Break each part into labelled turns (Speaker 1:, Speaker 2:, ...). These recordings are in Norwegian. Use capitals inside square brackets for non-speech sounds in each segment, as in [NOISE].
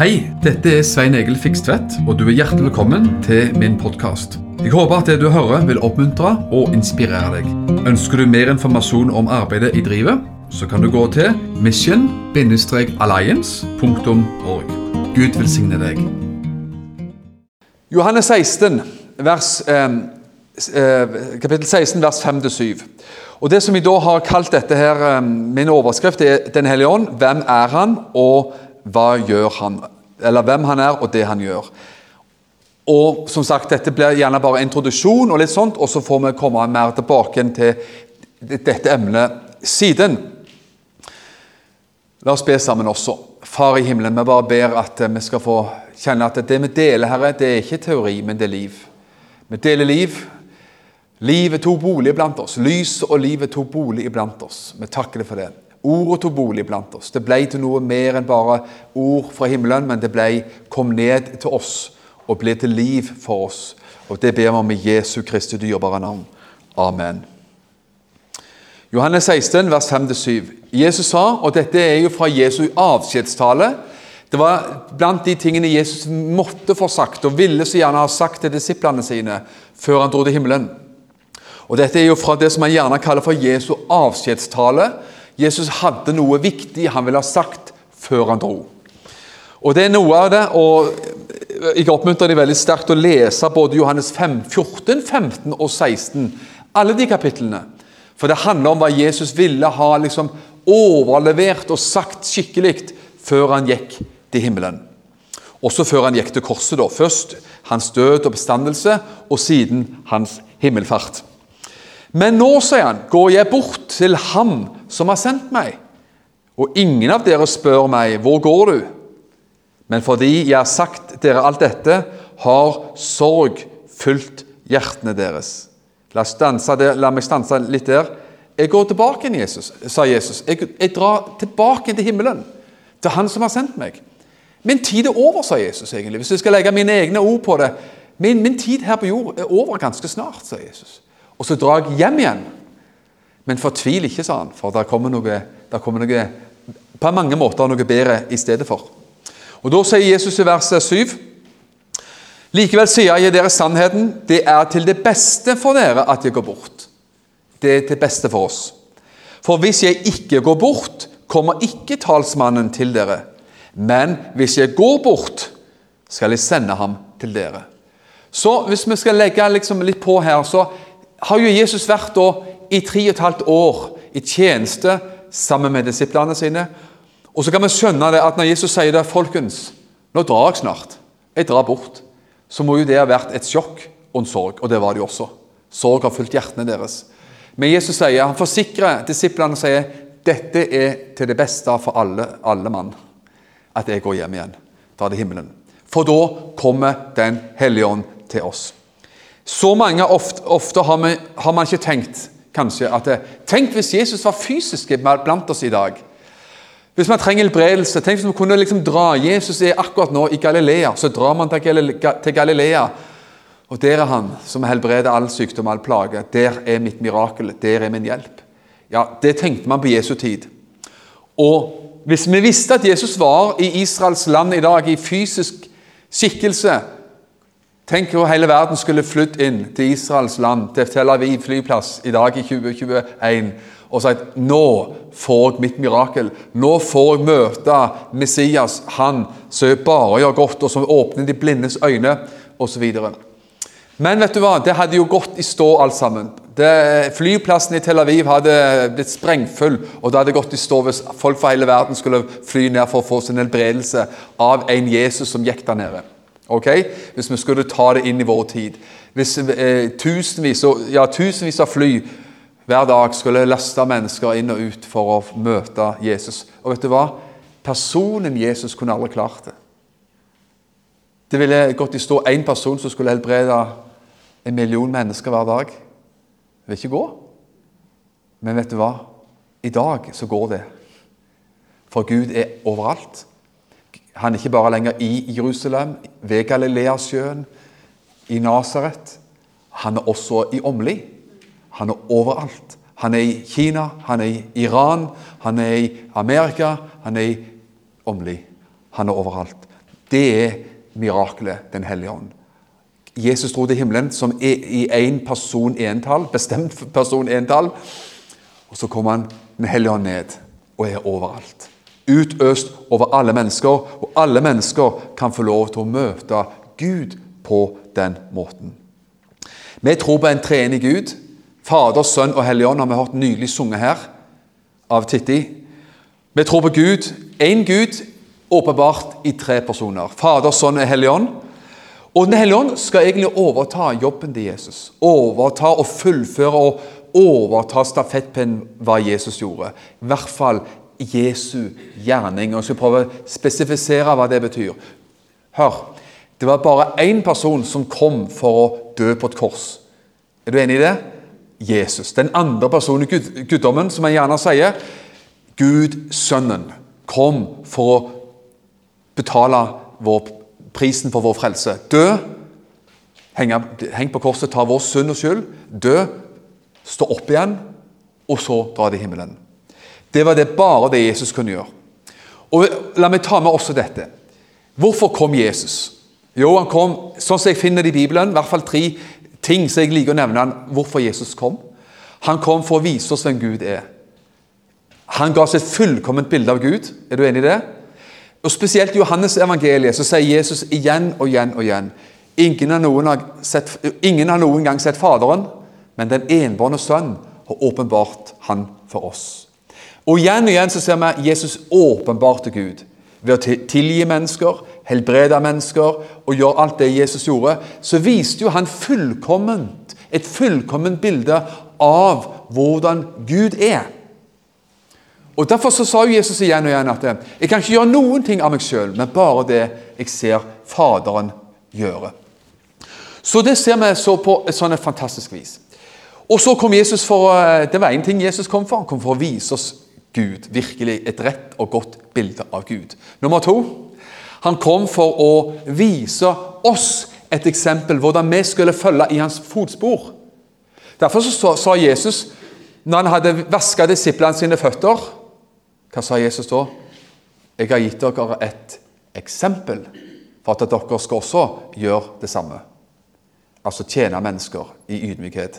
Speaker 1: Hei, dette er Svein Egil Fikstvedt, og du er hjertelig velkommen til min podkast. Jeg håper at det du hører vil oppmuntre og inspirere deg. Ønsker du mer informasjon om arbeidet i drivet, så kan du gå til mission-alliance.org. Gud velsigne deg.
Speaker 2: Johannes 16, vers, eh, eh, kapittel 16, vers 5-7. Og Det som vi da har kalt dette her, eh, min overskrift, er Den hellige ånd. Hvem er han, og hva gjør han? Eller hvem han er, og det han gjør. Og som sagt, Dette blir gjerne bare introduksjon, og litt sånt, og så får vi komme mer tilbake til dette emnet siden. La oss be sammen også. Far i himmelen, vi bare ber at vi skal få kjenne at det vi deler, Herre, det er ikke teori, men det er liv. Vi deler liv. Livet tok bolig blant oss. Lyset og livet tok bolig iblant oss. Vi takker deg for det. Ordet tok bolig blant oss. Det ble til noe mer enn bare ord fra himmelen, men det ble, kom ned til oss og ble til liv for oss. Og Det ber vi om i Jesu Kristi dyrebare navn. Amen. Johannes 16, vers 5-7. Jesus sa, og dette er jo fra Jesu avskjedstale Det var blant de tingene Jesus måtte få sagt, og ville så gjerne ha sagt til disiplene sine før han dro til himmelen. Og Dette er jo fra det som man gjerne kaller for Jesu avskjedstale. Jesus hadde noe viktig han ville ha sagt før han dro. Og Det er noe av det, og jeg oppmuntrer deg veldig sterkt å lese både Johannes 5, 14, 15 og 16. Alle de kapitlene. For det handler om hva Jesus ville ha liksom overlevert og sagt skikkelig før han gikk til himmelen. Også før han gikk til korset. da. Først hans død og bestandelse, og siden hans himmelfart. Men nå, sier han, går jeg bort til Ham som har sendt meg. Og ingen av dere spør meg, hvor går du? Men fordi jeg har sagt dere alt dette, har sorg fylt hjertene deres. La, der, la, meg stanse litt der. Jeg går tilbake igjen, Jesus, sa Jesus. Jeg, jeg drar tilbake til himmelen, til Han som har sendt meg. Min tid er over, sa Jesus egentlig. Hvis jeg skal legge mine egne ord på det. Min, min tid her på jord er over ganske snart, sa Jesus. Og så drar jeg hjem igjen. Men fortvil ikke, sa han, for det kommer noe, der kommer noe på mange måter noe bedre i stedet for. Og Da sier Jesus i verset 7.: Likevel sier jeg dere sannheten, det er til det beste for dere at jeg går bort. Det er til beste for oss. For hvis jeg ikke går bort, kommer ikke talsmannen til dere. Men hvis jeg går bort, skal jeg sende ham til dere. Så hvis vi skal legge liksom litt på her, så har jo Jesus vært i tre og et halvt år i tjeneste sammen med disiplene sine. Og så kan vi skjønne det at når Jesus sier det, folkens, nå drar jeg snart, jeg drar bort, så må jo det ha vært et sjokk og en sorg. Og det var det jo også. Sorg har fulgt hjertene deres. Men Jesus sier, han forsikrer disiplene og sier dette er til det beste for alle, alle mann. At jeg går hjem igjen. Da til himmelen. For da kommer Den hellige ånd til oss. Så mange ofte, ofte har, vi, har, man ikke tenkt kanskje at Tenk hvis Jesus var fysisk blant oss i dag. Hvis man trenger helbredelse, tenk hvis man kunne liksom dra Jesus er akkurat nå i Galilea. Så drar man til Galilea, og der er han som helbreder all sykdom all plage. Der er mitt mirakel, der er min hjelp. Ja, Det tenkte man på Jesu tid. Og hvis vi visste at Jesus var i Israels land i dag i fysisk skikkelse Tenk hvor hele verden skulle flydd inn til Israels land, til Tel Aviv flyplass i dag i 2021 og sagt nå får jeg mitt mirakel. Nå får jeg møte Messias, han som bare gjør godt, og som åpner de blindes øyne, osv. Men vet du hva? det hadde jo gått i stå, alt sammen. Det, flyplassen i Tel Aviv hadde blitt sprengfull, og det hadde gått i stå hvis folk fra hele verden skulle fly ned for å få sin helbredelse av en Jesus som gikk der nede. Ok? Hvis vi skulle ta det inn i vår tid. Hvis eh, tusenvis, ja, tusenvis av fly hver dag skulle laste mennesker inn og ut for å møte Jesus. Og vet du hva? Personen Jesus kunne aldri klart det. Det ville gått i stå én person som skulle helbrede en million mennesker hver dag. Det vil ikke gå. Men vet du hva? I dag så går det. For Gud er overalt. Han er ikke bare lenger i Jerusalem, ved Galileasjøen, i Nasaret. Han er også i Åmli. Han er overalt. Han er i Kina, han er i Iran, han er i Amerika, han er i Åmli. Han er overalt. Det er miraklet Den hellige ånd. Jesus dro til himmelen som i én person entall, bestemt person entall. Og så kommer han Den hellige ånd ned og er overalt. Utøst over alle mennesker, og alle mennesker kan få lov til å møte Gud på den måten. Vi tror på en treenig Gud. Fader, Sønn og Hellig Ånd har vi hørt nylig sunget her av Titti. Vi tror på Gud, én Gud, åpenbart i tre personer. Fader, Sønn og Hellig Ånd. Og Den hellige ånd skal egentlig overta jobben til Jesus. Overta og fullføre og overta stafettpinnen hva Jesus gjorde. I hvert fall Jesu gjerning. Og Jeg skal prøve å spesifisere hva det betyr. Hør. Det var bare én person som kom for å dø på et kors. Er du enig i det? Jesus. Den andre personen i Gud, guddommen, som jeg gjerne sier, Gud Sønnen, kom for å betale vår, prisen for vår frelse. Dø, heng, heng på korset, ta vår synd og skyld. Dø, stå opp igjen, og så dra til himmelen. Det var det bare det Jesus kunne gjøre. Og La meg ta med også dette. Hvorfor kom Jesus? Jo, han kom, sånn som jeg finner det i Bibelen, i hvert fall tre ting som jeg liker å nevne han, hvorfor Jesus kom. Han kom for å vise oss hvem Gud er. Han ga oss et fullkomment bilde av Gud. Er du enig i det? Og Spesielt i Johannes evangeliet så sier Jesus igjen og igjen og igjen Ingen har noen, sett, ingen har noen gang sett Faderen, men den enbårne Sønn har åpenbart Han for oss. Og Igjen og igjen så ser vi Jesus åpenbart til Gud ved å tilgi mennesker, helbrede mennesker og gjøre alt det Jesus gjorde, så viste jo han fullkomment, et fullkomment bilde av hvordan Gud er. Og Derfor så sa Jesus igjen og igjen at jeg kan ikke gjøre noen ting av meg sjøl, men bare det jeg ser Faderen gjøre. Så det ser vi så på et sånn fantastisk vis. Og så kom Jesus for, eh, Det var én ting Jesus kom for. Han kom for å vise oss Gud. Virkelig et rett og godt bilde av Gud. Nummer to han kom for å vise oss et eksempel hvordan vi skulle følge i hans fotspor. Derfor så sa Jesus, når han hadde vaska disiplene sine føtter Hva sa Jesus da? Jeg har gitt dere et eksempel for at dere skal også gjøre det samme. Altså tjene mennesker i ydmykhet.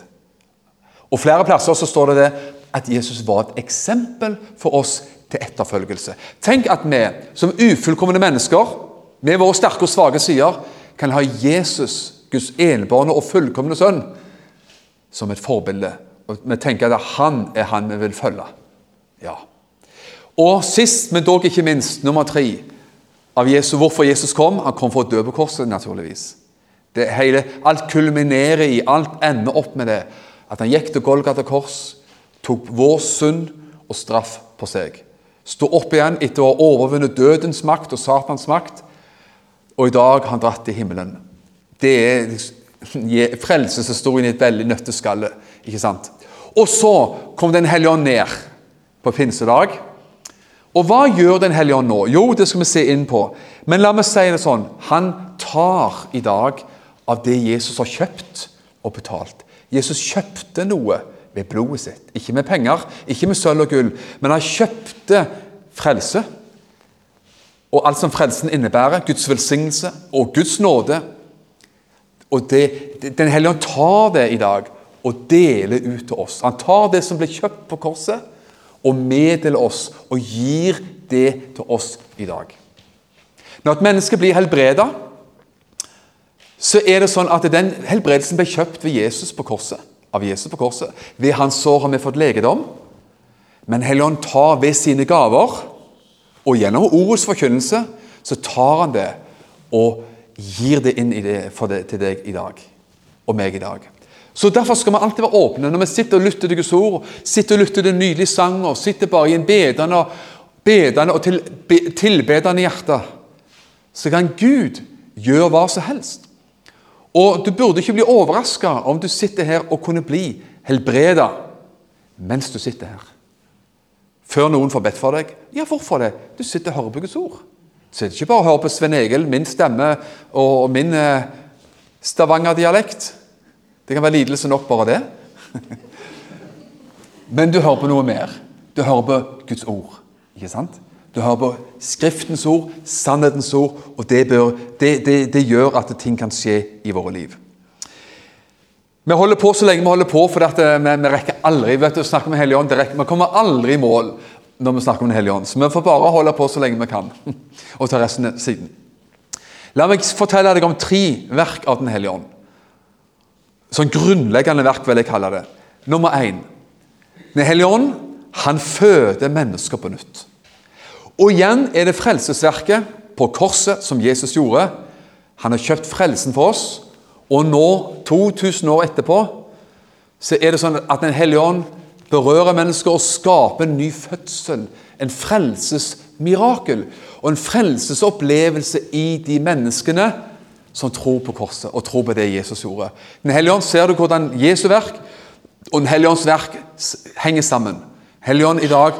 Speaker 2: Og Flere plasser så står det, det at Jesus var et eksempel for oss til etterfølgelse. Tenk at vi som ufullkomne mennesker, med våre sterke og svake sider, kan ha Jesus, Guds enbårne og fullkomne sønn, som et forbilde. Og Vi tenker at han er han vi vil følge. Ja. Og sist, men dog ikke minst, nummer tre av Jesus, hvorfor Jesus kom. Han kom for å dø på korset, naturligvis. Det hele, alt kulminerer i, alt ender opp med det. At han gikk til Golgata kors, tok vår synd og straff på seg. Sto opp igjen etter å ha overvunnet dødens makt og Satans makt. Og i dag har han dratt til himmelen. Det er frelseshistorien i et veldig nøtteskalle. ikke sant? Og så kom Den hellige ånd ned på pinsedag. Og hva gjør Den hellige ånd nå? Jo, det skal vi se inn på. Men la meg si det sånn. Han tar i dag av det Jesus har kjøpt og betalt. Jesus kjøpte noe ved blodet sitt. Ikke med penger, ikke med sølv og gull, men han kjøpte frelse. Og alt som frelsen innebærer, Guds velsignelse og Guds nåde. Og det, Den hellige ånd tar det i dag og deler ut til oss. Han tar det som ble kjøpt på korset, og meddeler oss og gir det til oss i dag. Når et menneske blir helbreda, så er det sånn at den helbredelsen ble kjøpt ved Jesus på korset av Jesus på korset. Ved hans sår har vi fått legedom. Men Helligånd tar ved sine gaver, og gjennom ordets forkynnelse, så tar han det og gir det inn det, det, til deg i dag. Og meg i dag. Så Derfor skal vi alltid være åpne når vi sitter og lytter til Guds ord, sitter og lytter til nydelige sanger, sitter bare i en bedende, bedende og til, tilbedende hjerte. Så kan Gud gjøre hva som helst. Og Du burde ikke bli overraska om du sitter her og kunne bli helbreda mens du sitter her. Før noen får bedt for deg. Ja, hvorfor det? Du sitter og hører på Guds ord. Du sitter ikke bare og hører på Sven Egil, min stemme og min eh, Stavanger-dialekt. Det kan være lidelse nok, bare det. [LAUGHS] Men du hører på noe mer. Du hører på Guds ord. Ikke sant? Du hører på Skriftens ord, sannhetens ord, og det, bør, det, det, det gjør at ting kan skje i våre liv. Vi holder på så lenge vi holder på, for vi, vi, rekker aldri vet du, snakke om Hellige Ånd. Vi kommer aldri i mål når vi snakker om Den hellige ånd. Så vi får bare holde på så lenge vi kan, [LAUGHS] og ta resten siden. La meg fortelle deg om tre verk av Den hellige ånd. Sånn grunnleggende verk, vil jeg kalle det. Nummer én. Den hellige ånd han føder mennesker på nytt. Og igjen er det frelsesverket på korset som Jesus gjorde. Han har kjøpt frelsen for oss, og nå, 2000 år etterpå, så er det sånn at Den hellige ånd berører mennesker og skaper en ny fødsel. En frelsesmirakel og en frelsesopplevelse i de menneskene som tror på korset og tror på det Jesus gjorde. Den hellige ånd ser du hvordan Jesu verk og Den hellige ånds verk henger sammen. Hellige ånd i dag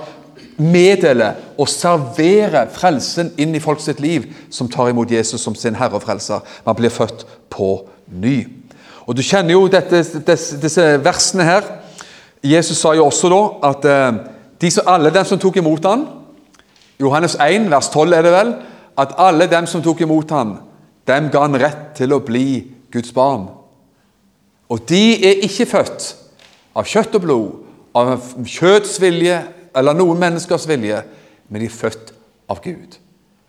Speaker 2: meddeler og serverer frelsen inn i folks liv som tar imot Jesus som sin herre og frelser. Man blir født på ny. Og Du kjenner jo dette, disse, disse versene her. Jesus sa jo også da at eh, de som, alle dem som tok imot ham Johannes 1, vers 12 er det vel, at alle dem som tok imot ham, dem ga han rett til å bli Guds barn. Og de er ikke født av kjøtt og blod, av kjøtts vilje eller noen menneskers vilje, men de er født av Gud.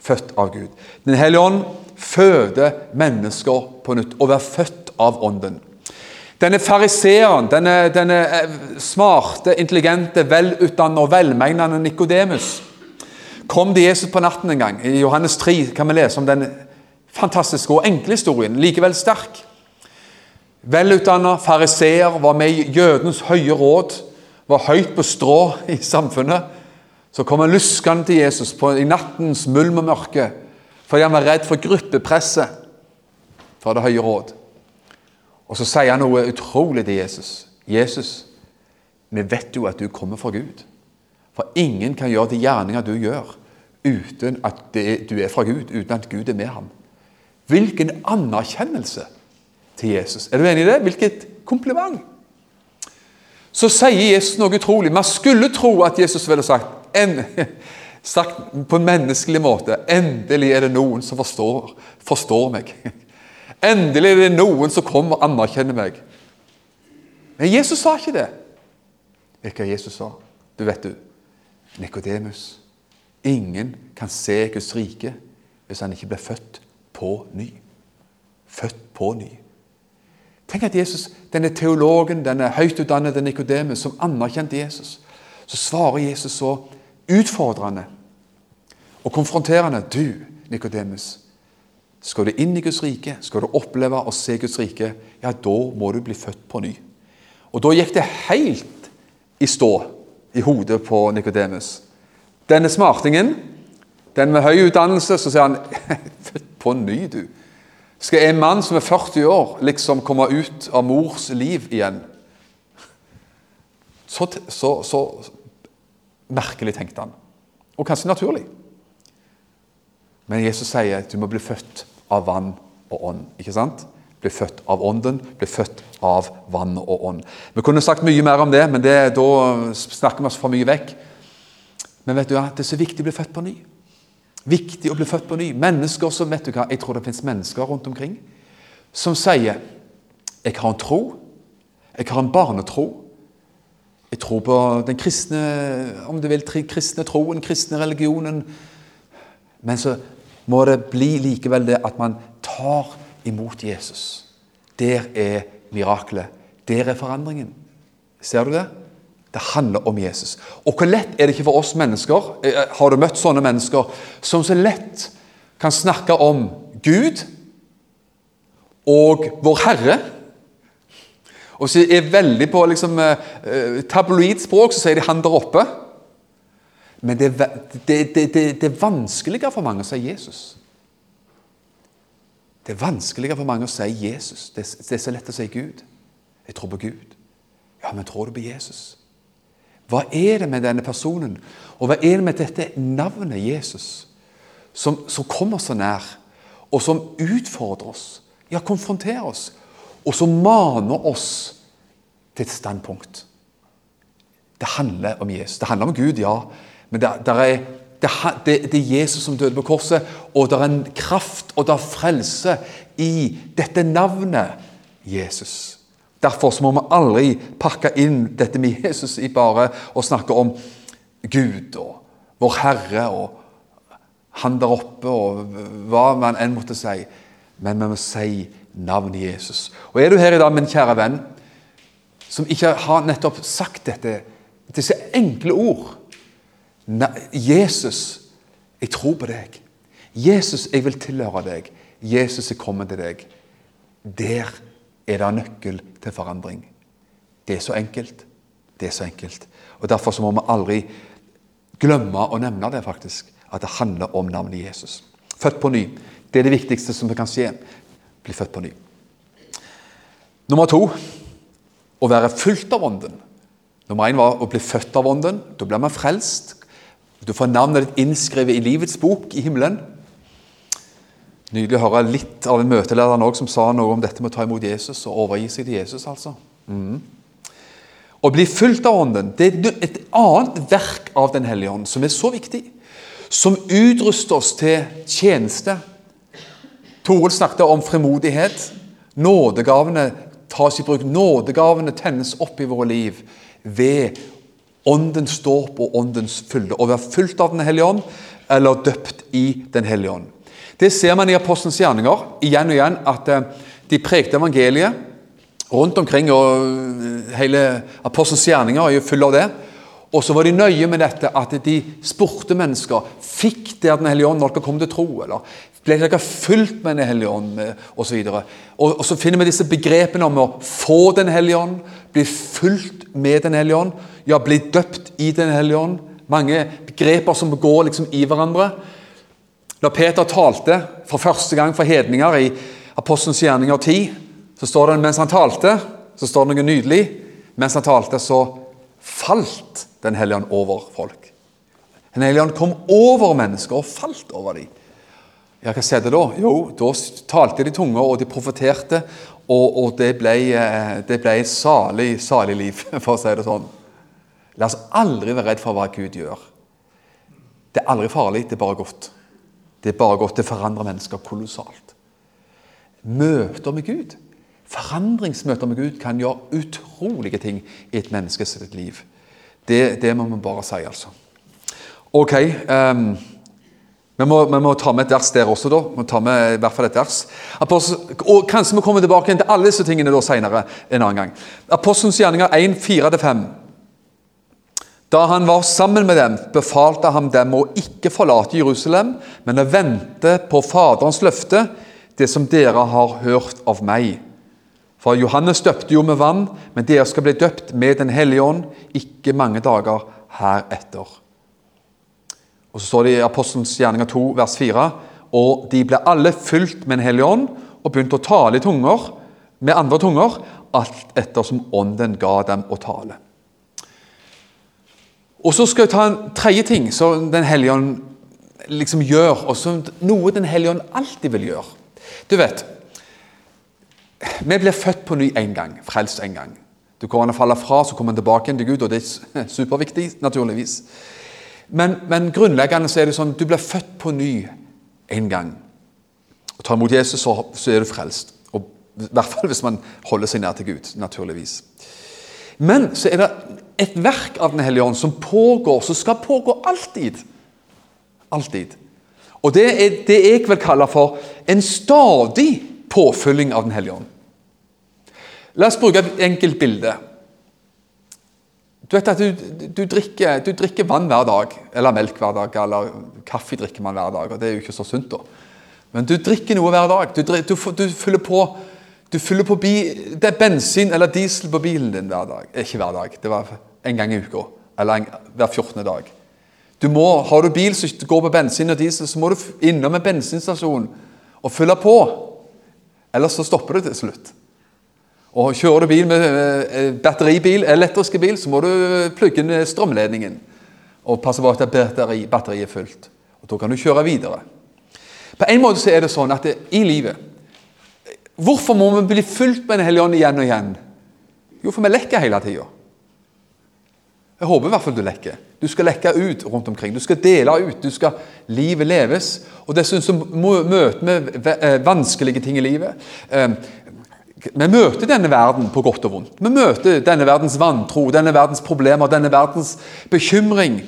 Speaker 2: Født av Gud. Den hellige ånd føder mennesker på nytt. Å være født av Ånden. Denne fariseeren, denne, denne eh, smarte, intelligente, velutdannede og velmenende Nikodemus kom til Jesus på natten en gang. I Johannes 3 kan vi lese om den fantastiske og enkle historien, likevel sterk. Velutdanna fariseer var med i jødens høye råd, var høyt på strå i samfunnet. Så kom han luskende til Jesus på, i nattens mulm og mørke fordi han var redd for gruppepresset fra det høye råd. Og så sier han noe utrolig til Jesus. Jesus, vi vet jo at du kommer fra Gud. For ingen kan gjøre de gjerninger du gjør, uten at det, du er fra Gud, uten at Gud er med ham. Hvilken anerkjennelse til Jesus. Er du enig i det? Hvilket kompliment. Så sier Jesus noe utrolig. Man skulle tro at Jesus ville sagt, en, [LAUGHS] sagt på en menneskelig måte Endelig er det noen som forstår, forstår meg. [LAUGHS] Endelig er det noen som kommer og anerkjenner meg. Men Jesus sa ikke det. Vet du hva Jesus sa? Du vet du, Nikodemus. Ingen kan se Guds rike hvis han ikke blir født på ny. Født på ny. Tenk at Jesus, denne teologen, denne høytutdannede Nikodemus, som anerkjente Jesus, så svarer Jesus så utfordrende og konfronterende. Du, Nikodemus, skal du inn i Guds rike, skal du oppleve å se Guds rike, ja, da må du bli født på ny. Og Da gikk det helt i stå i hodet på Nikodemus. Denne smartingen, den med høy utdannelse, så sier han [LAUGHS] Født på ny, du. Skal en mann som er 40 år, liksom komme ut av mors liv igjen? Så, så, så merkelig, tenkte han. Og kanskje naturlig. Men Jesus sier du må bli født av vann og ånd. ikke sant? Bli født av ånden, bli født av vann og ånd. Vi kunne sagt mye mer om det, men det, da snakker vi oss for mye vekk. Men vet du det er så viktig å bli født på ny. Viktig å bli født på ny. Mennesker som vet du hva, Jeg tror det finnes mennesker rundt omkring som sier jeg har en tro, jeg har en barnetro. Jeg tror på den kristne om du vil, kristne troen, kristne religionen. Men så må det bli likevel det at man tar imot Jesus. Der er mirakelet. Der er forandringen. Ser du det? Det handler om Jesus. Og hvor lett er det ikke for oss mennesker eh, eh, Har du møtt sånne mennesker som så lett kan snakke om Gud og Vår Herre? Og så er veldig på liksom, tabloid tabloidspråk så sier de 'han der oppe'. Men det, det, det, det, er vanskeligere for mange å si Jesus. Det er vanskeligere for mange å si Jesus. Det, er så lett å si Gud. Jeg tror på Gud. Ja, men tror du på Jesus? Hva er det med denne personen, og hva er det med dette navnet Jesus, som, som kommer så nær, og som utfordrer oss, ja, konfronterer oss, og som maner oss til et standpunkt? Det handler om Jesus. Det handler om Gud, ja. Men det, Det, er- det er Jesus som døde på korset, og det er en kraft og det er frelse i dette navnet Jesus. Derfor må vi aldri pakke inn dette med Jesus i bare å snakke om Gud og vår Herre og han der oppe og hva man enn måtte si. Men vi må si navnet Jesus. Og er du her i dag, min kjære venn, som ikke har nettopp sagt dette, disse enkle ord Jesus, jeg tror på deg. Jesus, jeg vil tilhøre deg. Jesus, jeg kommer til deg. Der er det nøkkel til forandring. Det er så enkelt. Det er så enkelt. Og Derfor så må vi aldri glemme å nevne det, faktisk. At det handler om navnet Jesus. Født på ny. Det er det viktigste som kan skje. Bli født på ny. Nummer to å være fullt av Ånden. Nummer én var å bli født av Ånden. Da blir man frelst. Du får navnet ditt innskrevet i livets bok i himmelen. Nydelig å høre litt av en møteleder nå som sa noe om dette med å ta imot Jesus og overgi seg til Jesus. altså. Mm. Å bli fulgt av Ånden det er et annet verk av Den hellige ånd som er så viktig. Som utruster oss til tjeneste. Toril snakket om frimodighet. Nådegavene tas i bruk. Nådegavene tennes opp i våre liv ved åndens dåp og åndens fylde. Å være fulgt av Den hellige ånd eller døpt i Den hellige ånd. Det ser man i apostelens gjerninger igjen og igjen, at eh, de prekte evangeliet rundt omkring. og eh, Hele apostelens gjerninger er jo full av det. Og så var de nøye med dette at de spurte mennesker fikk det at Den hellige ånd når dere kom til tro. eller ble dere fulgt med Den hellige ånd. Og, og, og så finner vi disse begrepene om å få Den hellige ånd, bli fulgt med Den hellige ånd, ja, bli døpt i Den hellige ånd. Mange begreper som går liksom i hverandre. Når Peter talte for første gang for hedninger i Apostelens gjerninger 10, så står det mens han talte, så står det noe nydelig. Mens han talte, så falt Den hellige ånd over folk. Den hellige ånd kom over mennesker og falt over dem. Ja, Hva skjedde da? Jo, da talte de tunge, og de profeterte. Og, og det, ble, eh, det ble et salig, salig liv, [LAUGHS] for å si det sånn. La oss aldri være redd for hva Gud gjør. Det er aldri farlig, det er bare godt. Det er bare godt. Det forandrer mennesker kolossalt. Møter med Gud, forandringsmøter med Gud, kan gjøre utrolige ting i et menneskes liv. Det, det må vi bare si, altså. Ok. Um, vi, må, vi må, ta med et vers der også, da. Vi må ta med i hvert fall et vers. Apostel, og Kanskje vi kommer tilbake til alle disse tingene da senere en annen gang. Apostelens gjerninger 1, 4-5. Da han var sammen med dem, befalte han dem å ikke forlate Jerusalem, men å vente på Faderens løfte, det som dere har hørt av meg. For Johannes døpte jo med vann, men dere skal bli døpt med Den hellige ånd ikke mange dager heretter. Og så står det i Apostelens gjerninger 2, vers 4.: Og de ble alle fylt med Den hellige ånd og begynte å tale i tunger med andre tunger, alt ettersom Ånden ga dem å tale. Og så skal jeg ta en tredje ting som Den hellige ånd liksom gjør, og som noe Den hellige ånd alltid vil gjøre. Du vet, vi blir født på ny én gang, frelst én gang. Du kommer til å falle fra, så kommer en tilbake igjen til Gud, og det er [LAUGHS] superviktig, naturligvis. Men, men grunnleggende så er det sånn du blir født på ny én gang. Og tar imot Jesus, så, så er du frelst. Og, I hvert fall hvis man holder seg nær til Gud, naturligvis. Men så er det et verk av Den hellige ånd som pågår, som skal pågå alltid. Alltid. Og det er det jeg vil kalle for en stadig påfylling av Den hellige ånd. La oss bruke et enkelt bilde. Du vet at du, du, drikker, du, drikker, vann hver dag, eller melk hver dag, eller kaffe drikker man hver dag. og Det er jo ikke så sunt, da. Men du drikker noe hver dag. Du, du, fyller på, fyller på bi, det er bensin eller diesel på bilen din hver dag. Ikke hver dag, det var en gang i uka. Eller en, hver 14. dag. Du må, Har du bil som går på bensin og diesel, så må du innom en bensinstasjon og fylle på. Ellers så stopper du til slutt. Og Kjører du bil med batteribil, elektriske bil, så må du plugge inn strømledningen. Og passe på at batteri, batteriet er fullt. Og Da kan du kjøre videre. På en måte så er det sånn at det, i livet Hvorfor må vi bli fulgt med Den hellige ånd igjen og igjen? Jo, for vi lekker hele tida. Jeg håper i hvert fall du lekker. Du skal lekke ut rundt omkring. Du skal dele ut. du skal Livet leves. Og dessuten så møter vi eh, vanskelige ting i livet. Eh, vi møter denne verden på godt og vondt. Vi møter denne verdens vantro, denne verdens problemer, denne verdens bekymring.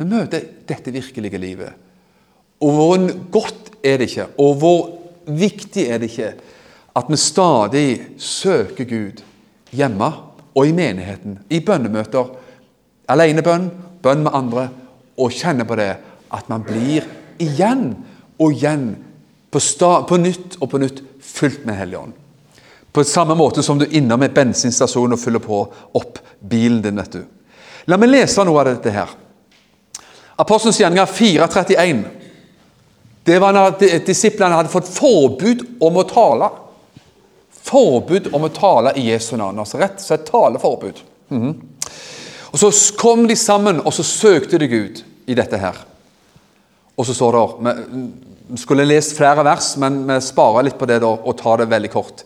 Speaker 2: Vi møter dette virkelige livet. Og hvor godt er det ikke, og hvor viktig er det ikke at vi stadig søker Gud hjemme og i menigheten, i bønnemøter, alenebønn, bønn med andre, og kjenner på det at man blir igjen og igjen på, på nytt og på nytt fylt med Hellig Ånd. På samme måte som du er innom en bensinstasjon og fyller på opp bilen din. vet du. La meg lese noe av dette her. Apostelens gjerninger 4.31. Det var når disiplene hadde fått forbud om å tale. Forbud om å tale i Jesu navn. altså Rett og slett taleforbud. Mm -hmm. Og Så kom de sammen og så søkte de Gud i dette her. Og så står det Vi skulle lest flere vers, men vi sparer litt på det da, og tar det veldig kort.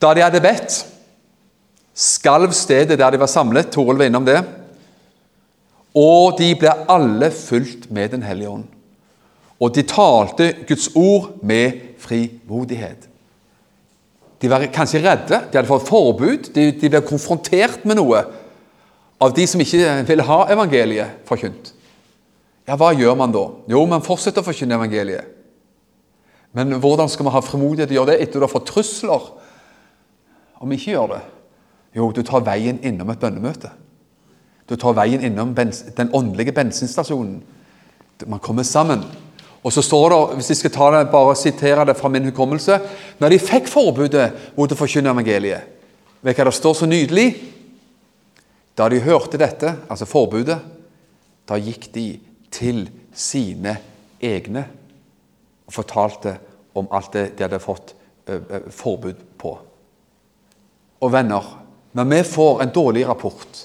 Speaker 2: Da de hadde bedt, skalv stedet der de var samlet. Toril var innom det. Og de ble alle fulgt med Den hellige ånd. Og de talte Guds ord med frimodighet. De var kanskje redde, de hadde fått forbud, de, de ble konfrontert med noe av de som ikke ville ha evangeliet forkynt. Ja, hva gjør man da? Jo, man fortsetter å forkynne evangeliet. Men hvordan skal man ha frimodighet til å gjøre det etter du har fått trusler? Om vi ikke gjør det? Jo, du tar veien innom et bønnemøte. Du tar veien innom den åndelige bensinstasjonen. Man kommer sammen. Og så står det, hvis jeg skal ta det, bare sitere det fra min hukommelse Når de fikk forbudet mot å forkynne evangeliet Vet du hva det står så nydelig? Da de hørte dette, altså forbudet, da gikk de til sine egne og fortalte om alt det de hadde fått forbud på. Og venner, når vi får en dårlig rapport,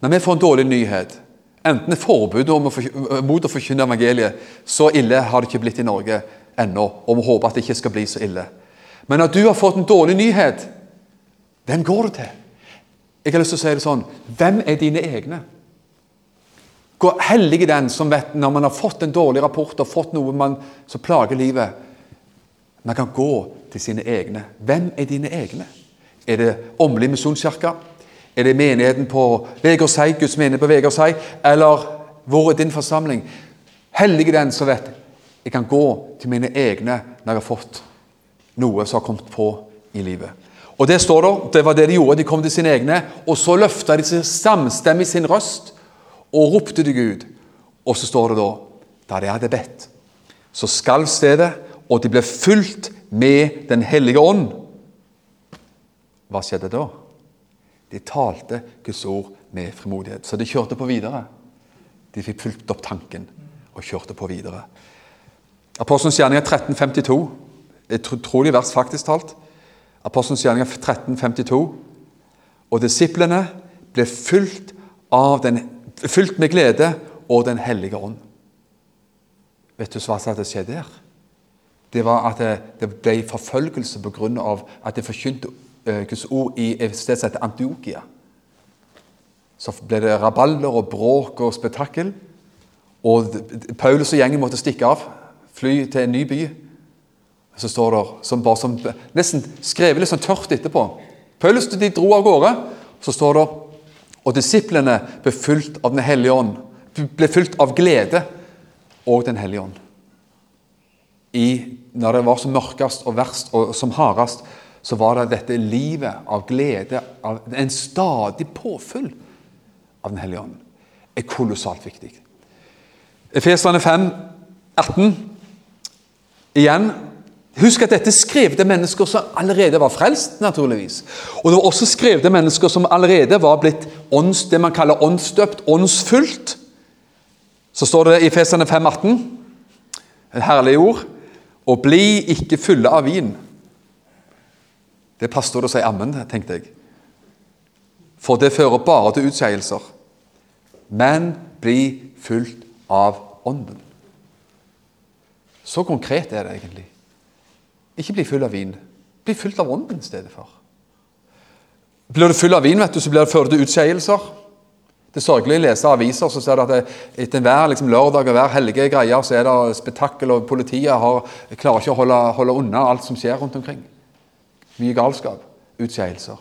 Speaker 2: når vi får en dårlig nyhet Enten forbudet mot å forkynne evangeliet Så ille har det ikke blitt i Norge ennå, og vi håper at det ikke skal bli så ille. Men at du har fått en dårlig nyhet, hvem går du til? Jeg har lyst til å si det sånn Hvem er dine egne? Gå hellig i den som vet når man har fått en dårlig rapport og fått noe man, som plager livet. Man kan gå til sine egne. Hvem er dine egne? Er det Åmli misjonskirke? Er det menigheten på Vegårshei, Guds menighet på Vegårshei, eller hvor er din forsamling? Hellige den som vet jeg kan gå til mine egne når jeg har fått noe som har kommet på i livet. Og Det står der, det var det de gjorde. De kom til sine egne, og så løfta de seg samstemmig sin røst og ropte til Gud. Og så står det da da de hadde bedt, så skalv stedet, og de ble fulgt med Den hellige ånd. Hva skjedde da? De talte Guds ord med frimodighet. Så de kjørte på videre. De fikk fulgt opp tanken og kjørte på videre. Apostelens gjerninger 1352. Et utrolig vers, faktisk talt. Apostelens gjerninger 1352. Og disiplene ble fylt, den, fylt med glede og Den hellige ånd. Vet du hva som hadde skjedd der? Det var at det, ble forfølgelse pga. at de forkynte Guds ord i et sted som heter Antiokia. Så ble det rabalder og bråk og spetakkel. Og Paulus og gjengen måtte stikke av, fly til en ny by. Så står det som bare som, nesten skrevet litt sånn tørt etterpå. Paulus de dro av gårde. Så står det og disiplene ble fylt av Den hellige ånd. Ble fylt av glede og Den hellige ånd. I, når det var som mørkest og verst og som hardest, så var det dette livet av glede, av en stadig påfyll av Den hellige ånd, er kolossalt viktig. Efeserne 5, 18. Igjen Husk at dette skrev til mennesker som allerede var frelst, naturligvis. Og det var også skrevet til mennesker som allerede var blitt ånds, det man kaller åndsdøpt, åndsfullt. Så står det i Efeserne 5, 18, et herlig ord, og bli ikke fulle av vin det passet å si ammen, tenkte jeg. For det fører bare til utskeielser. Men bli fulgt av Ånden. Så konkret er det egentlig. Ikke bli full av vin. Bli fylt av Ånden i stedet for. Blir du full av vin, vet du, så blir det fører til utskeielser. Det sørgelige leser aviser, så ser du at det, etter hver liksom, lørdag og hver helge greier, så er det spetakkel, og politiet har, klarer ikke å holde, holde unna alt som skjer rundt omkring. Mye galskap. Utskeielser.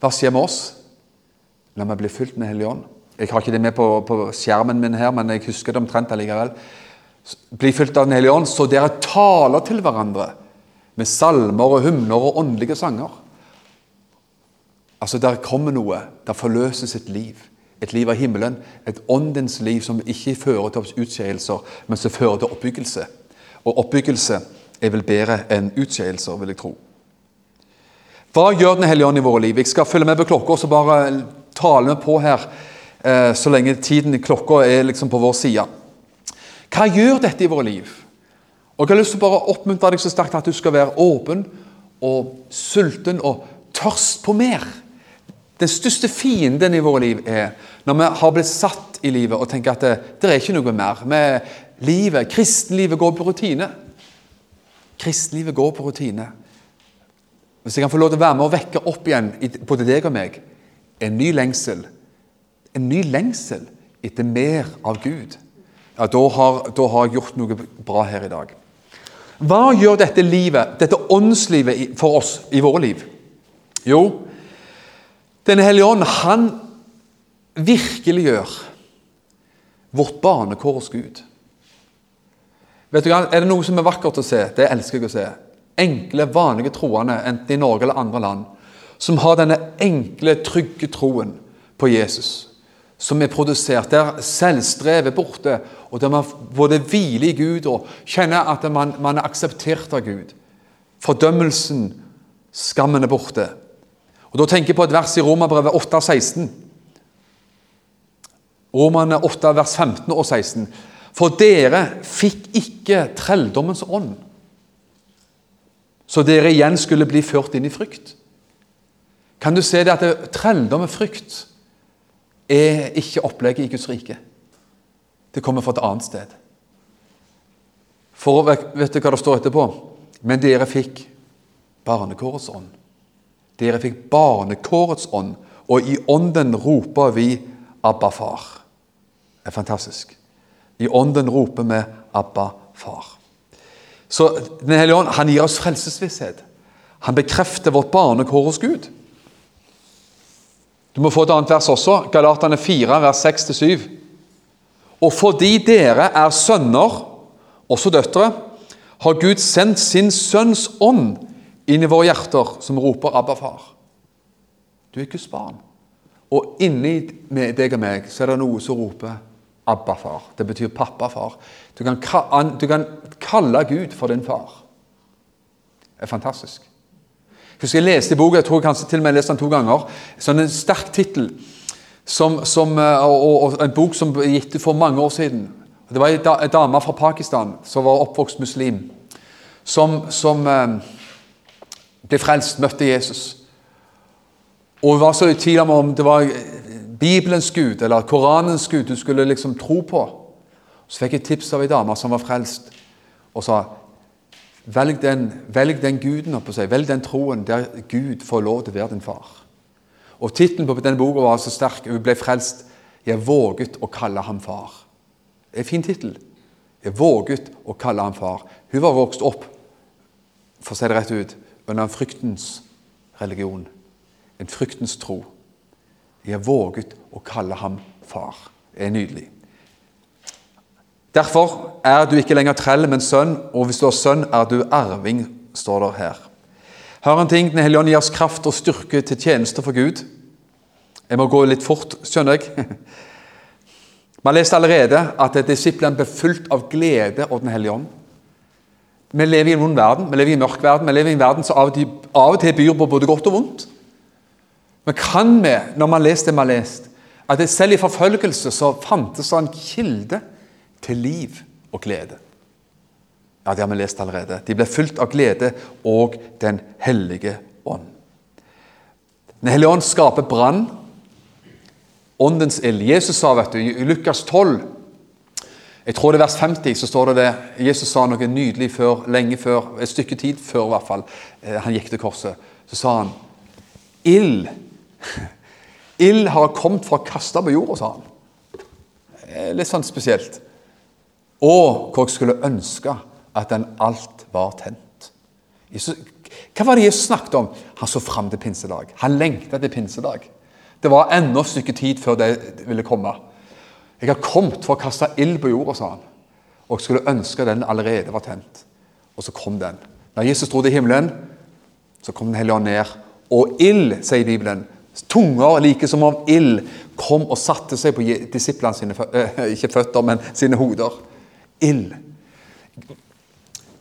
Speaker 2: Hva skjer med oss? La meg bli fylt med Hellig Ånd. Jeg har ikke det med på, på, skjermen min her, men jeg husker det omtrent allikevel. Bli fylt av Den hellige ånd, så dere taler til hverandre med salmer og hymner og åndelige sanger. Altså, Der kommer noe. Der forløses et liv. Et liv av himmelen. Et åndens liv som ikke fører til utskeielser, men som fører til oppbyggelse. Og oppbyggelse er vel bedre enn utskeielser, vil jeg tro. Hva gjør Den hellige ånd i våre liv? Jeg skal følge med på klokka så bare tale med på her eh, så lenge tiden klokka er liksom på vår side. Hva gjør dette i våre liv? Og Jeg har lyst til å bare oppmuntre deg så sterkt at du skal være åpen og sulten og tørst på mer. Den største fienden i våre liv er når vi har blitt satt i livet og tenker at det, det er ikke noe mer. Med livet, Kristenlivet går på rutine. Kristenlivet går på rutine. Hvis jeg kan få lov til å være med og vekke opp igjen både deg og meg en ny lengsel En ny lengsel etter mer av Gud. Ja, da har, da har jeg gjort noe bra her i dag. Hva gjør dette livet, dette åndslivet for oss i våre liv? Jo, denne hellige ånd, han virkeliggjør vårt barnekår hos Gud. Vet du hva, Er det noe som er vakkert å se? Det elsker jeg å se. Enkle, vanlige troende, enten i Norge eller andre land, som har denne enkle, trygge troen på Jesus. Som er produsert, der selvstrevet borte, og der man både hviler i Gud og kjenner at man, man er akseptert av Gud. Fordømmelsen, skammen er borte. Og Da tenker jeg på et vers i Romerbrevet 8, 16. Romerne 8, vers 15 og 16. For dere fikk ikke trelldommens ånd, så dere igjen skulle bli ført inn i frykt. Kan du se det at trelldom og frykt er ikke opplegget i Guds rike? Det kommer fra et annet sted. For vet du hva det står etterpå? Men dere fikk barnekårets ånd. Dere fikk barnekårets ånd, og i ånden roper vi 'Abba, far'. Det er fantastisk. I ånden roper vi 'Abba, far'. Så Den hellige ånd han gir oss frelsesvisshet. Han bekrefter vårt barnekår hos Gud. Du må få et annet vers også. Galatane 4, vers 6-7. Og fordi dere er sønner, også døtre, har Gud sendt sin sønns ånd inn i våre hjerter som roper 'Abba, far'. Du er Guds barn. Og inni deg og meg så er det noe som roper 'Abba, far'. Det betyr pappa, far. Du du kan kalle Gud for din far. Det er fantastisk. Husker jeg leste i boka, jeg tror kanskje til og med jeg leste den to ganger, sånn en sterk tittel. Som, som, eh, og, og, En bok som ble gitt for mange år siden. Det var ei dame fra Pakistan som var oppvokst muslim. Som, som eh, ble frelst, møtte Jesus. Og hun var så i tvil om det var Bibelens Gud eller Koranens Gud du skulle liksom tro på. Så fikk jeg tips av ei dame som var frelst, og sa velg den, velg den guden oppå seg, velg den troen der Gud får lov til å være din far. Og Tittelen på denne boka var så sterk. Hun ble frelst. 'Jeg våget å kalle ham far'. Det er en fin tittel. Jeg våget å kalle ham far. Hun var vokst opp, for å si det rett ut, under en fryktens religion, en fryktens tro. Jeg har våget å kalle ham far. Det er nydelig. Derfor er du ikke lenger trell, men sønn, og hvis du er sønn, er du arving, står det her. Hør en ting, Den hellige ånd gir oss kraft og styrke til tjeneste for Gud. Jeg må gå litt fort, skjønner jeg. Vi har lest allerede at disiplene ble fulgt av glede og Den hellige ånd. Vi lever i en vond verden, vi lever i en mørk verden, vi lever i en verden som av og til byr på både godt og vondt. Men kan vi, når vi har lest det vi har lest, at selv i forfølgelse så fantes det en kilde til liv og glede? Ja, det har vi lest allerede. De ble fylt av glede og Den hellige ånd. Den hellige ånd skaper brann. Åndens ild. Jesus sa vet du, i Lukas 12 jeg tror det er vers 50 så står det det. Jesus sa noe nydelig før, lenge før, et stykke tid før i hvert fall, eh, han gikk til korset. Så sa han ild. [LAUGHS] Ild har kommet for å kaste på jorda, sa han. Eh, Litt sånn spesielt. Og hvor jeg skulle ønske at den alt var tent. Jesus, hva var det Jesus snakket om? Han så fram til pinsedag. Han lengta til pinsedag. Det var enda et stykke tid før det ville komme. Jeg har kommet for å kaste ild på jorda, sa han. Og jeg skulle ønske den allerede var tent. Og så kom den. Når Jesus dro til himmelen, så kom Den hellige ånd ned. Og ild, sier Bibelen, tunger like som av ild, kom og satte seg på disiplene sine eh, [LAUGHS] ikke føtter, men sine hoder. Ild.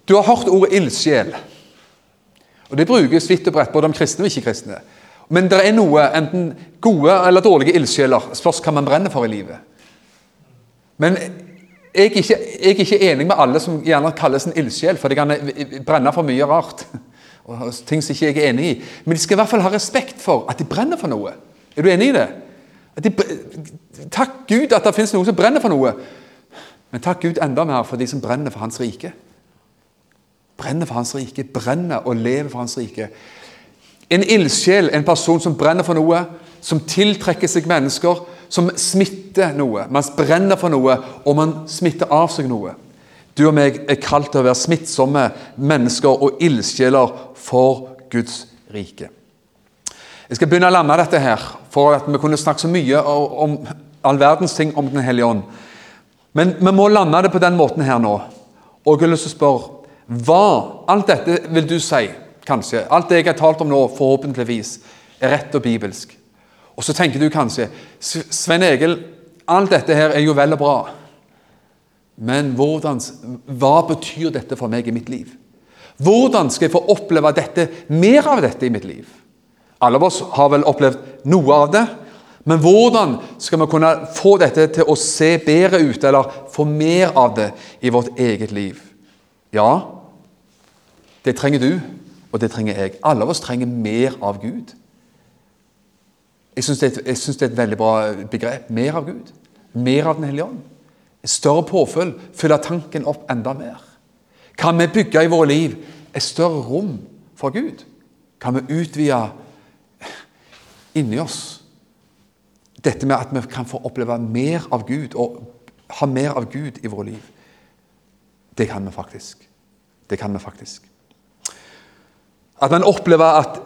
Speaker 2: Du har hørt ordet ildsjel. Og Det brukes vidt og bredt både om kristne og ikke-kristne. Men det er noe, enten gode eller dårlige ildsjeler, spørs hva man brenner for i livet. Men jeg er, ikke, jeg er ikke enig med alle som gjerne kalles en ildsjel, for de kan brenne for mye rart. [LAUGHS] Og ting som ikke jeg er enig i. Men de skal i hvert fall ha respekt for at de brenner for noe. Er du enig i det? De, takk Gud at det finnes noen som brenner for noe. Men takk Gud enda mer for de som brenner for Hans rike. Brenner for Hans rike, brenner og lever for Hans rike. En ildsjel, en person som brenner for noe, som tiltrekker seg mennesker, som smitter noe. Man brenner for noe, og man smitter av seg noe. Du og meg er kalt til å være smittsomme mennesker og ildsjeler for Guds rike. Jeg skal begynne å lande dette her, for at vi kunne snakke så mye om all verdens ting om Den hellige ånd. Men vi må lande det på den måten her nå. Og jeg har lyst til å spørre hva Alt dette vil du si, kanskje. Alt det jeg har talt om nå, forhåpentligvis, er rett og bibelsk. Og så tenker du kanskje Svein Egil, alt dette her er jo vel og bra. Men hvordan, hva betyr dette for meg i mitt liv? Hvordan skal jeg få oppleve dette, mer av dette i mitt liv? Alle av oss har vel opplevd noe av det. Men hvordan skal vi kunne få dette til å se bedre ut, eller få mer av det i vårt eget liv? Ja, det trenger du, og det trenger jeg. Alle av oss trenger mer av Gud. Jeg syns det, det er et veldig bra begrep. Mer av Gud. Mer av Den hellige ånd. Større påfyll. Fylle tanken opp enda mer. Kan vi bygge i våre liv et større rom for Gud? Kan vi utvide inni oss dette med at vi kan få oppleve mer av Gud og ha mer av Gud i våre liv? Det kan vi faktisk. Det kan vi faktisk. At man opplever at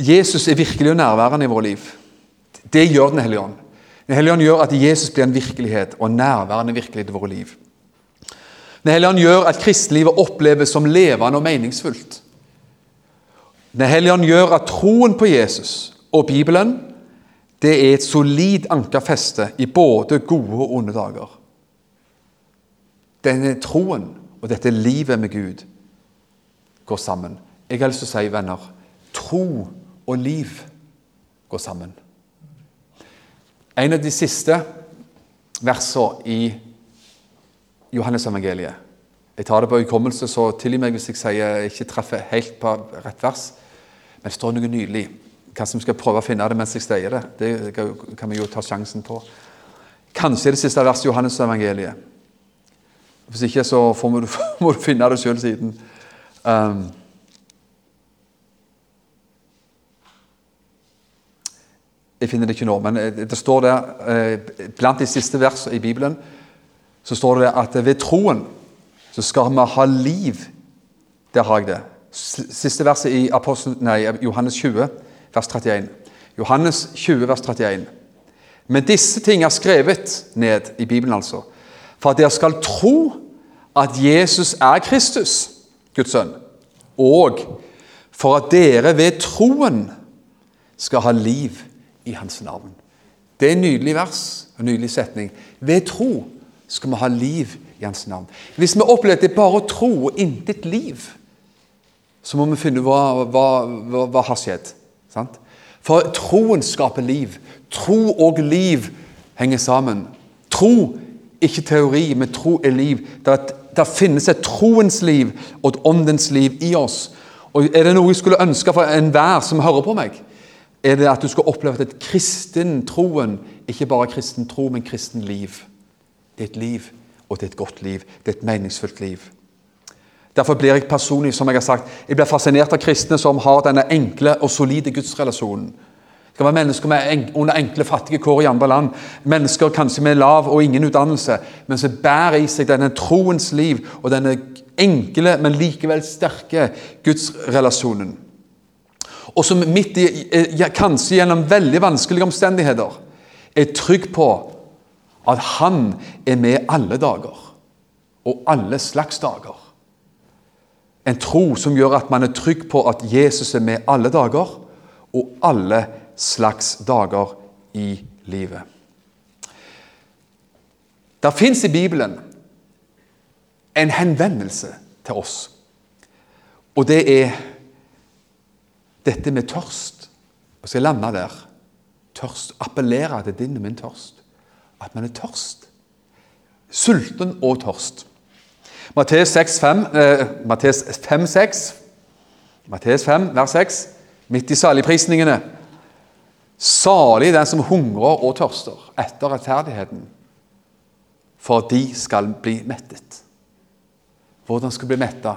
Speaker 2: Jesus er virkelig og nærværende i våre liv. Det gjør Den hellige ånd. Den hellige ånd gjør at Jesus blir en virkelighet og nærværende virkelighet i våre liv. Den hellige ånd gjør at kristenlivet oppleves som levende og meningsfullt. Den hellige ånd gjør at troen på Jesus og Bibelen det er et solid ankerfeste i både gode og onde dager. Denne troen og dette livet med Gud går sammen. Jeg har lyst til å si, venner, tro og liv går sammen. En av de siste versene i Johannes-evangeliet Jeg tar det på hukommelse, så tilgi meg hvis jeg sier jeg ikke treffer helt på rett vers. Men det står noe nydelig. Kanskje vi skal prøve å finne det mens jeg sier det. Det kan vi jo ta sjansen på. Kanskje det siste verset i Johannes-evangeliet. Hvis ikke, så må du, [LAUGHS] må du finne det sjøl siden. Um, Jeg finner det ikke nå, men det står der blant de siste versene i Bibelen så står det at ved troen så skal vi ha liv. Der har jeg det. Siste verset i Apostel, nei, Johannes 20, vers 31. Johannes 20, vers 31. Men disse ting er skrevet ned i Bibelen, altså, for at dere skal tro at Jesus er Kristus, Guds sønn, og for at dere ved troen skal ha liv i hans navn. Det er en nydelig vers en nydelig setning. Ved tro skal vi ha liv i hans navn. Hvis vi opplever at det er bare tro og intet liv, så må vi finne hva, hva, hva, hva har skjedd. Sant? For troen skaper liv. Tro og liv henger sammen. Tro, ikke teori, men tro er liv. Det finnes et troens liv og et åndens liv i oss. Og Er det noe jeg skulle ønske for enhver som hører på meg, er det at du skal oppleve at et kristen troen, ikke bare kristen tro, men kristen liv. Det er et liv, og det er et godt liv. Det er et meningsfullt liv. Derfor blir jeg personlig som jeg har sagt, jeg blir fascinert av kristne som har denne enkle og solide gudsrelasjonen. Det kan være mennesker med under enkle, fattige kår i andre land. Mennesker kanskje med lav og ingen utdannelse, men som bærer i seg denne troens liv og denne enkle, men likevel sterke gudsrelasjonen. Og som midt i, eh, kanskje gjennom veldig vanskelige omstendigheter, er trygg på at han er med alle dager. Og alle slags dager. En tro som gjør at man er trygg på at Jesus er med alle dager og alle slags dager i livet. Det fins i Bibelen en henvendelse til oss. Og det er dette med tørst. Jeg skal lande der. Tørst. Appellere til din og min tørst. At man er tørst. Sulten og tørst. Matteus 5, eh, Matteus 5, 6, Matteus 5, vers 6, midt i saligprisningene. Salig den som hungrer og tørster etter rettferdigheten, for de skal bli mettet. Hvordan skal vi bli metta?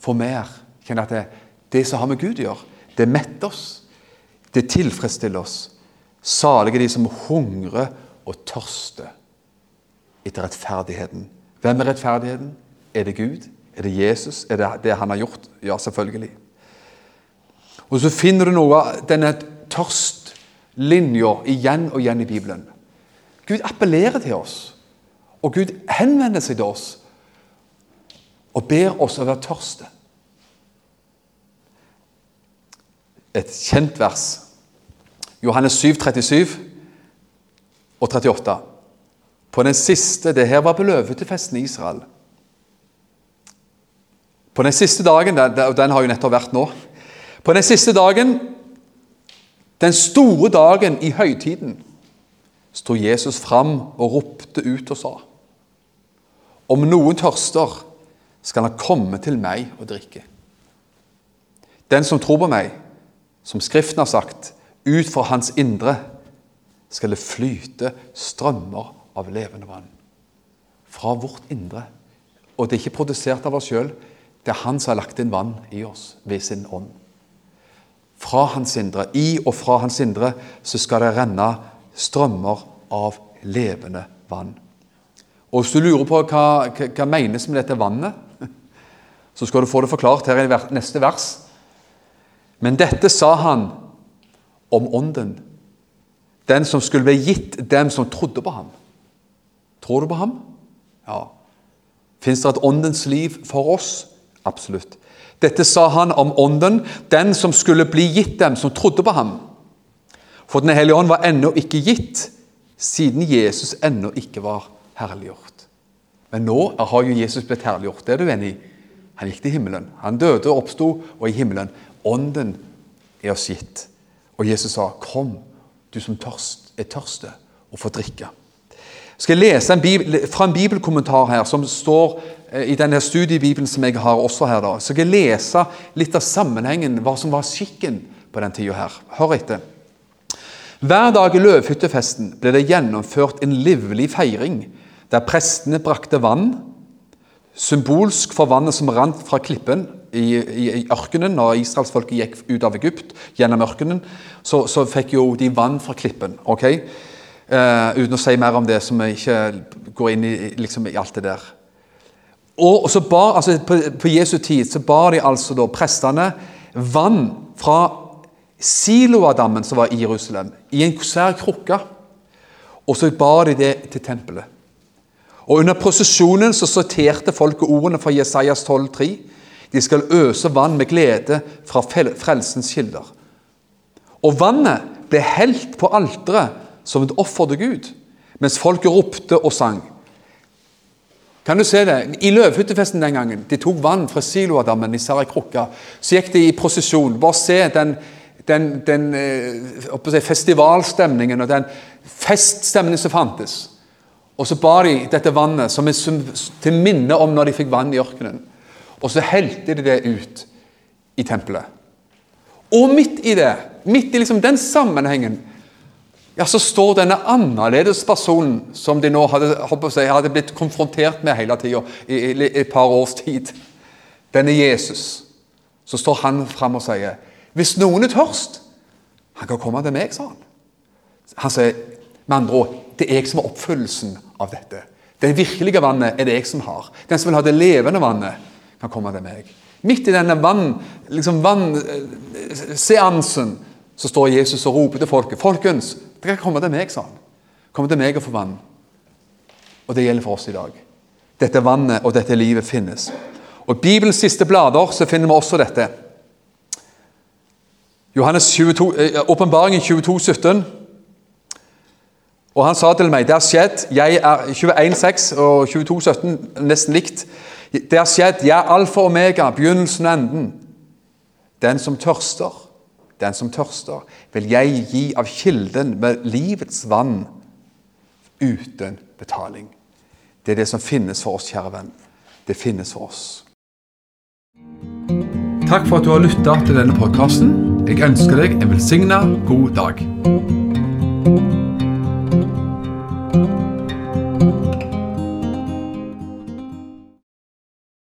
Speaker 2: Få mer. Kjenn at det, det som har med Gud å gjøre, det metter oss. Det tilfredsstiller oss. Salige de som hungrer og tørste etter rettferdigheten. Hvem er rettferdigheten? Er det Gud? Er det Jesus? Er det det han har gjort? Ja, selvfølgelig. Og så finner du noe av denne tørstlinja igjen og igjen i Bibelen. Gud appellerer til oss, og Gud henvender seg til oss og ber oss å være tørste. Et kjent vers. Johannes 7, 37 og 38. På den siste Det her var på løvetefesten i Israel. På den siste dagen, og den har jo nettopp vært nå På den siste dagen, den store dagen i høytiden, sto Jesus fram og ropte ut og sa Om noen tørster, skal han komme til meg og drikke. Den som tror på meg, som Skriften har sagt, ut fra hans indre skal det flyte strømmer av levende vann. Fra vårt indre. Og det er ikke produsert av oss sjøl, det er Han som har lagt inn vann i oss ved sin ånd. Fra Hans indre, i og fra Hans indre, så skal det renne strømmer av levende vann. Og Hvis du lurer på hva, hva, hva menes med dette vannet, [LAUGHS] så skal du få det forklart her i neste vers. Men dette sa han om Ånden, den som skulle bli gitt dem som trodde på ham. Tror du på ham? Ja. Fins det et åndens liv for oss? Absolutt. Dette sa han om Ånden, den som skulle bli gitt dem som trodde på ham. For Den hellige ånd var ennå ikke gitt, siden Jesus ennå ikke var herliggjort. Men nå har jo Jesus blitt herliggjort. Det er du enig i? Han gikk til himmelen. Han døde og oppsto, og i himmelen. Ånden er oss gitt. Og Jesus sa, 'Kom, du som tørst, er tørste, og få drikke'. Jeg skal lese en bibel, fra en bibelkommentar her som står Eh, i denne studiebibelen som jeg har også her, da, så skal jeg lese litt av sammenhengen, hva som var skikken på den tida her. Hør etter. Hver dag i løvhyttefesten ble det gjennomført en livlig feiring, der prestene brakte vann, symbolsk for vannet som rant fra klippen i, i, i ørkenen. Når israelsfolket gikk ut av Egypt gjennom ørkenen, så, så fikk jo de vann fra klippen. ok? Uh, uten å si mer om det, så vi ikke går inn i, liksom, i alt det der. Og så bar, altså på, på, Jesu tid så bar de altså da prestene vann fra Siloadammen som var i Jerusalem, i en svær krukke. Og så bar de det til tempelet. Og Under prosesjonen så sorterte folket ordene fra Jesajas 12,3. De skal øse vann med glede fra frelsens kilder. Og vannet ble helt på alteret som et offer til Gud, mens folket ropte og sang. Kan du se det? I løvhyttefesten den gangen de tok vann fra Siloadammen i Sarakrukka. Så gikk de i prosesjon. Bare se den, den, den si, festivalstemningen og den feststemningen som fantes. Og så bar de dette vannet som, er til minne om når de fikk vann i ørkenen. Og så helte de det ut i tempelet. Og midt i det, midt i liksom den sammenhengen, ja, så står denne annerledes personen som de nå hadde, jeg, hadde blitt konfrontert med hele tida i, i, et par års tid. Denne Jesus. Så står han fram og sier Hvis noen er tørst, Han kan komme til meg, sa han. Han sier med andre ord det er jeg som har oppfyllelsen av dette. Det virkelige vannet er det jeg som har. Den som vil ha det levende vannet, kan komme til meg. Midt i denne vann, liksom vannseansen så står Jesus og roper til folket. 'Folkens, dere kan komme til meg', sa han. Kom til meg og få vann. Og det gjelder for oss i dag. Dette vannet og dette livet finnes. Og I Bibelens siste blader så finner vi også dette. Johannes 22, eh, Åpenbaringen 22, 17. Og han sa til meg det har skjedd, jeg er 21,6 og 22,17 nesten likt. Det har skjedd, er alfa og omega, begynnelsen og enden. Den som tørster, den som tørster, vil jeg gi av kilden med livets vann uten betaling. Det er det som finnes for oss, kjære venn. Det finnes for oss.
Speaker 1: Takk for at du har lytta til denne podkasten. Jeg ønsker deg en velsigna god dag.